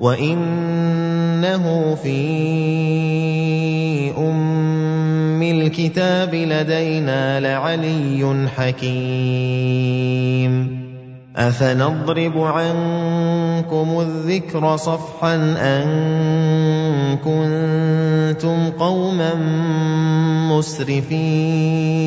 وانه في ام الكتاب لدينا لعلي حكيم افنضرب عنكم الذكر صفحا ان كنتم قوما مسرفين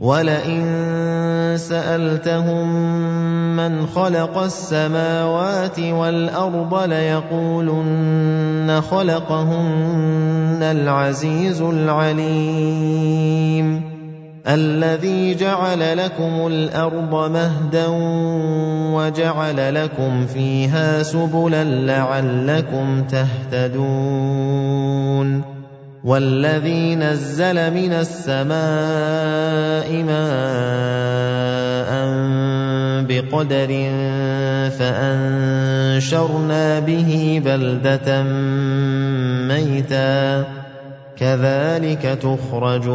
ولئن سألتهم من خلق السماوات والأرض ليقولن خلقهن العزيز العليم الذي جعل لكم الأرض مهدا وجعل لكم فيها سبلا لعلكم تهتدون والذي نزل من السماء ماء بقدر فأنشرنا به بلدة ميتا. كذلك تخرجون.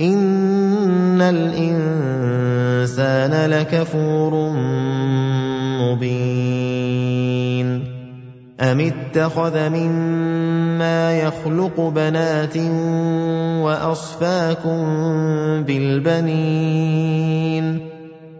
ان الانسان لكفور مبين ام اتخذ مما يخلق بنات واصفاكم بالبنين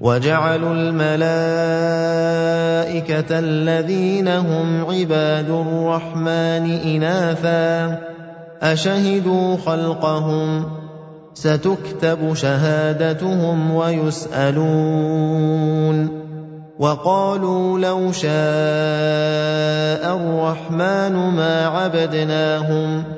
وجعلوا الملائكة الذين هم عباد الرحمن إناثا أشهدوا خلقهم ستكتب شهادتهم ويسألون وقالوا لو شاء الرحمن ما عبدناهم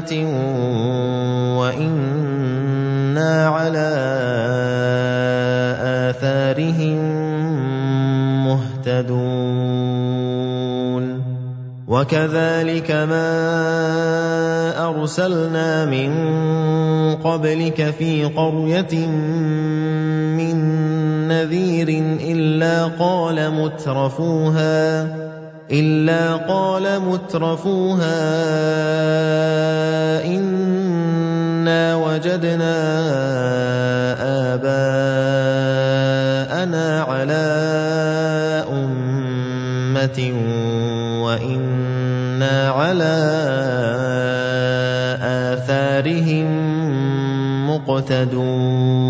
أمة وإنا على آثارهم مهتدون. وكذلك ما أرسلنا من قبلك في قرية من نذير إلا قال مترفوها إلا قال مترفوها إنا وجدنا آباءنا على أمة وإنا على آثارهم مقتدون.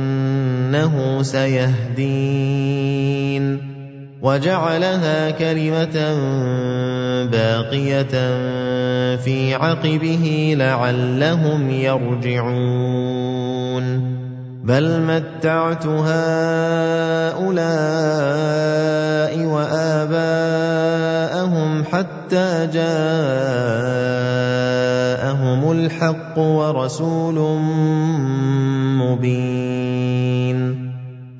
فانه سيهدين. وجعلها كلمة باقية في عقبه لعلهم يرجعون. بل متعت هؤلاء وآباءهم حتى جاءهم الحق ورسول مبين.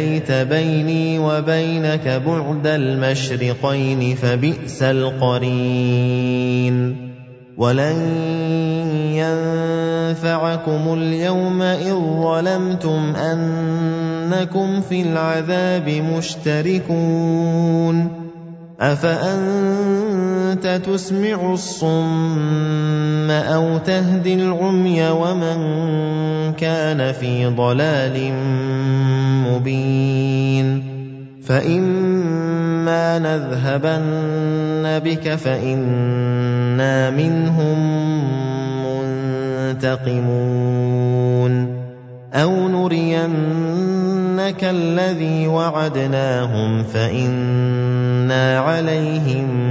يا ليت بيني وبينك بعد المشرقين فبئس القرين. ولن ينفعكم اليوم إذ ظلمتم أنكم في العذاب مشتركون. افانت تسمع الصم أو تهدي العمي ومن كان في ضلال مبين فإما نذهبن بك فإنا منهم منتقمون أو نرينك الذي وعدناهم فإنا عليهم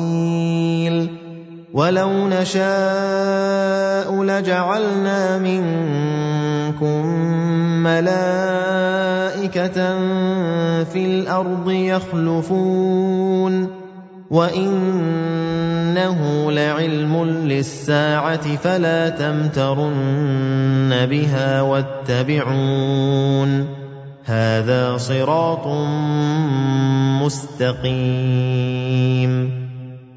ولو نشاء لجعلنا منكم ملائكة في الأرض يخلفون وإنه لعلم للساعة فلا تمترن بها واتبعون هذا صراط مستقيم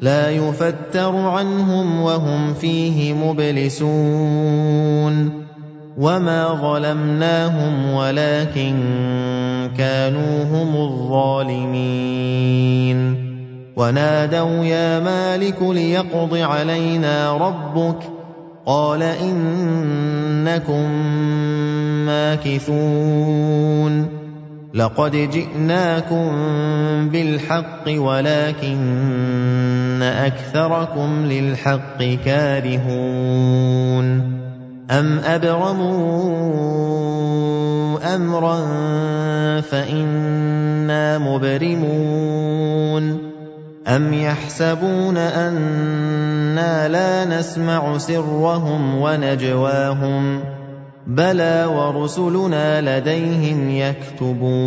لَا يُفَتَّرُ عَنْهُمْ وَهُمْ فِيهِ مُبْلِسُونَ وَمَا ظَلَمْنَاهُمْ وَلَٰكِن كَانُوا هُمُ الظَّالِمِينَ وَنَادَوْا يَا مَالِكُ لِيَقْضِ عَلَيْنَا رَبُّكَ قَالَ إِنَّكُم مَّاكِثُونَ لَقَدْ جِئْنَاكُم بِالْحَقِّ وَلَٰكِنَّ أَكْثَرَكُمْ لِلْحَقِّ كَارِهُونَ أَمْ أَبْرَمُوا أَمْرًا فَإِنَّا مُبْرِمُونَ أَمْ يَحْسَبُونَ أَنَّا لَا نَسْمَعُ سِرَّهُمْ وَنَجْوَاهُمْ ۚ بَلَىٰ وَرُسُلُنَا لَدَيْهِمْ يَكْتُبُونَ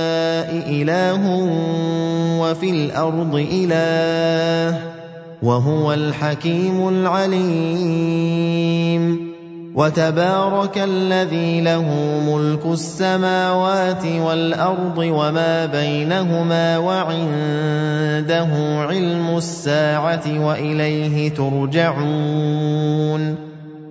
إِلَٰهٌ وَفِي الْأَرْضِ إِلَٰهٌ وَهُوَ الْحَكِيمُ الْعَلِيمُ وَتَبَارَكَ الَّذِي لَهُ مُلْكُ السَّمَاوَاتِ وَالْأَرْضِ وَمَا بَيْنَهُمَا وَعِندَهُ عِلْمُ السَّاعَةِ وَإِلَيْهِ تُرْجَعُونَ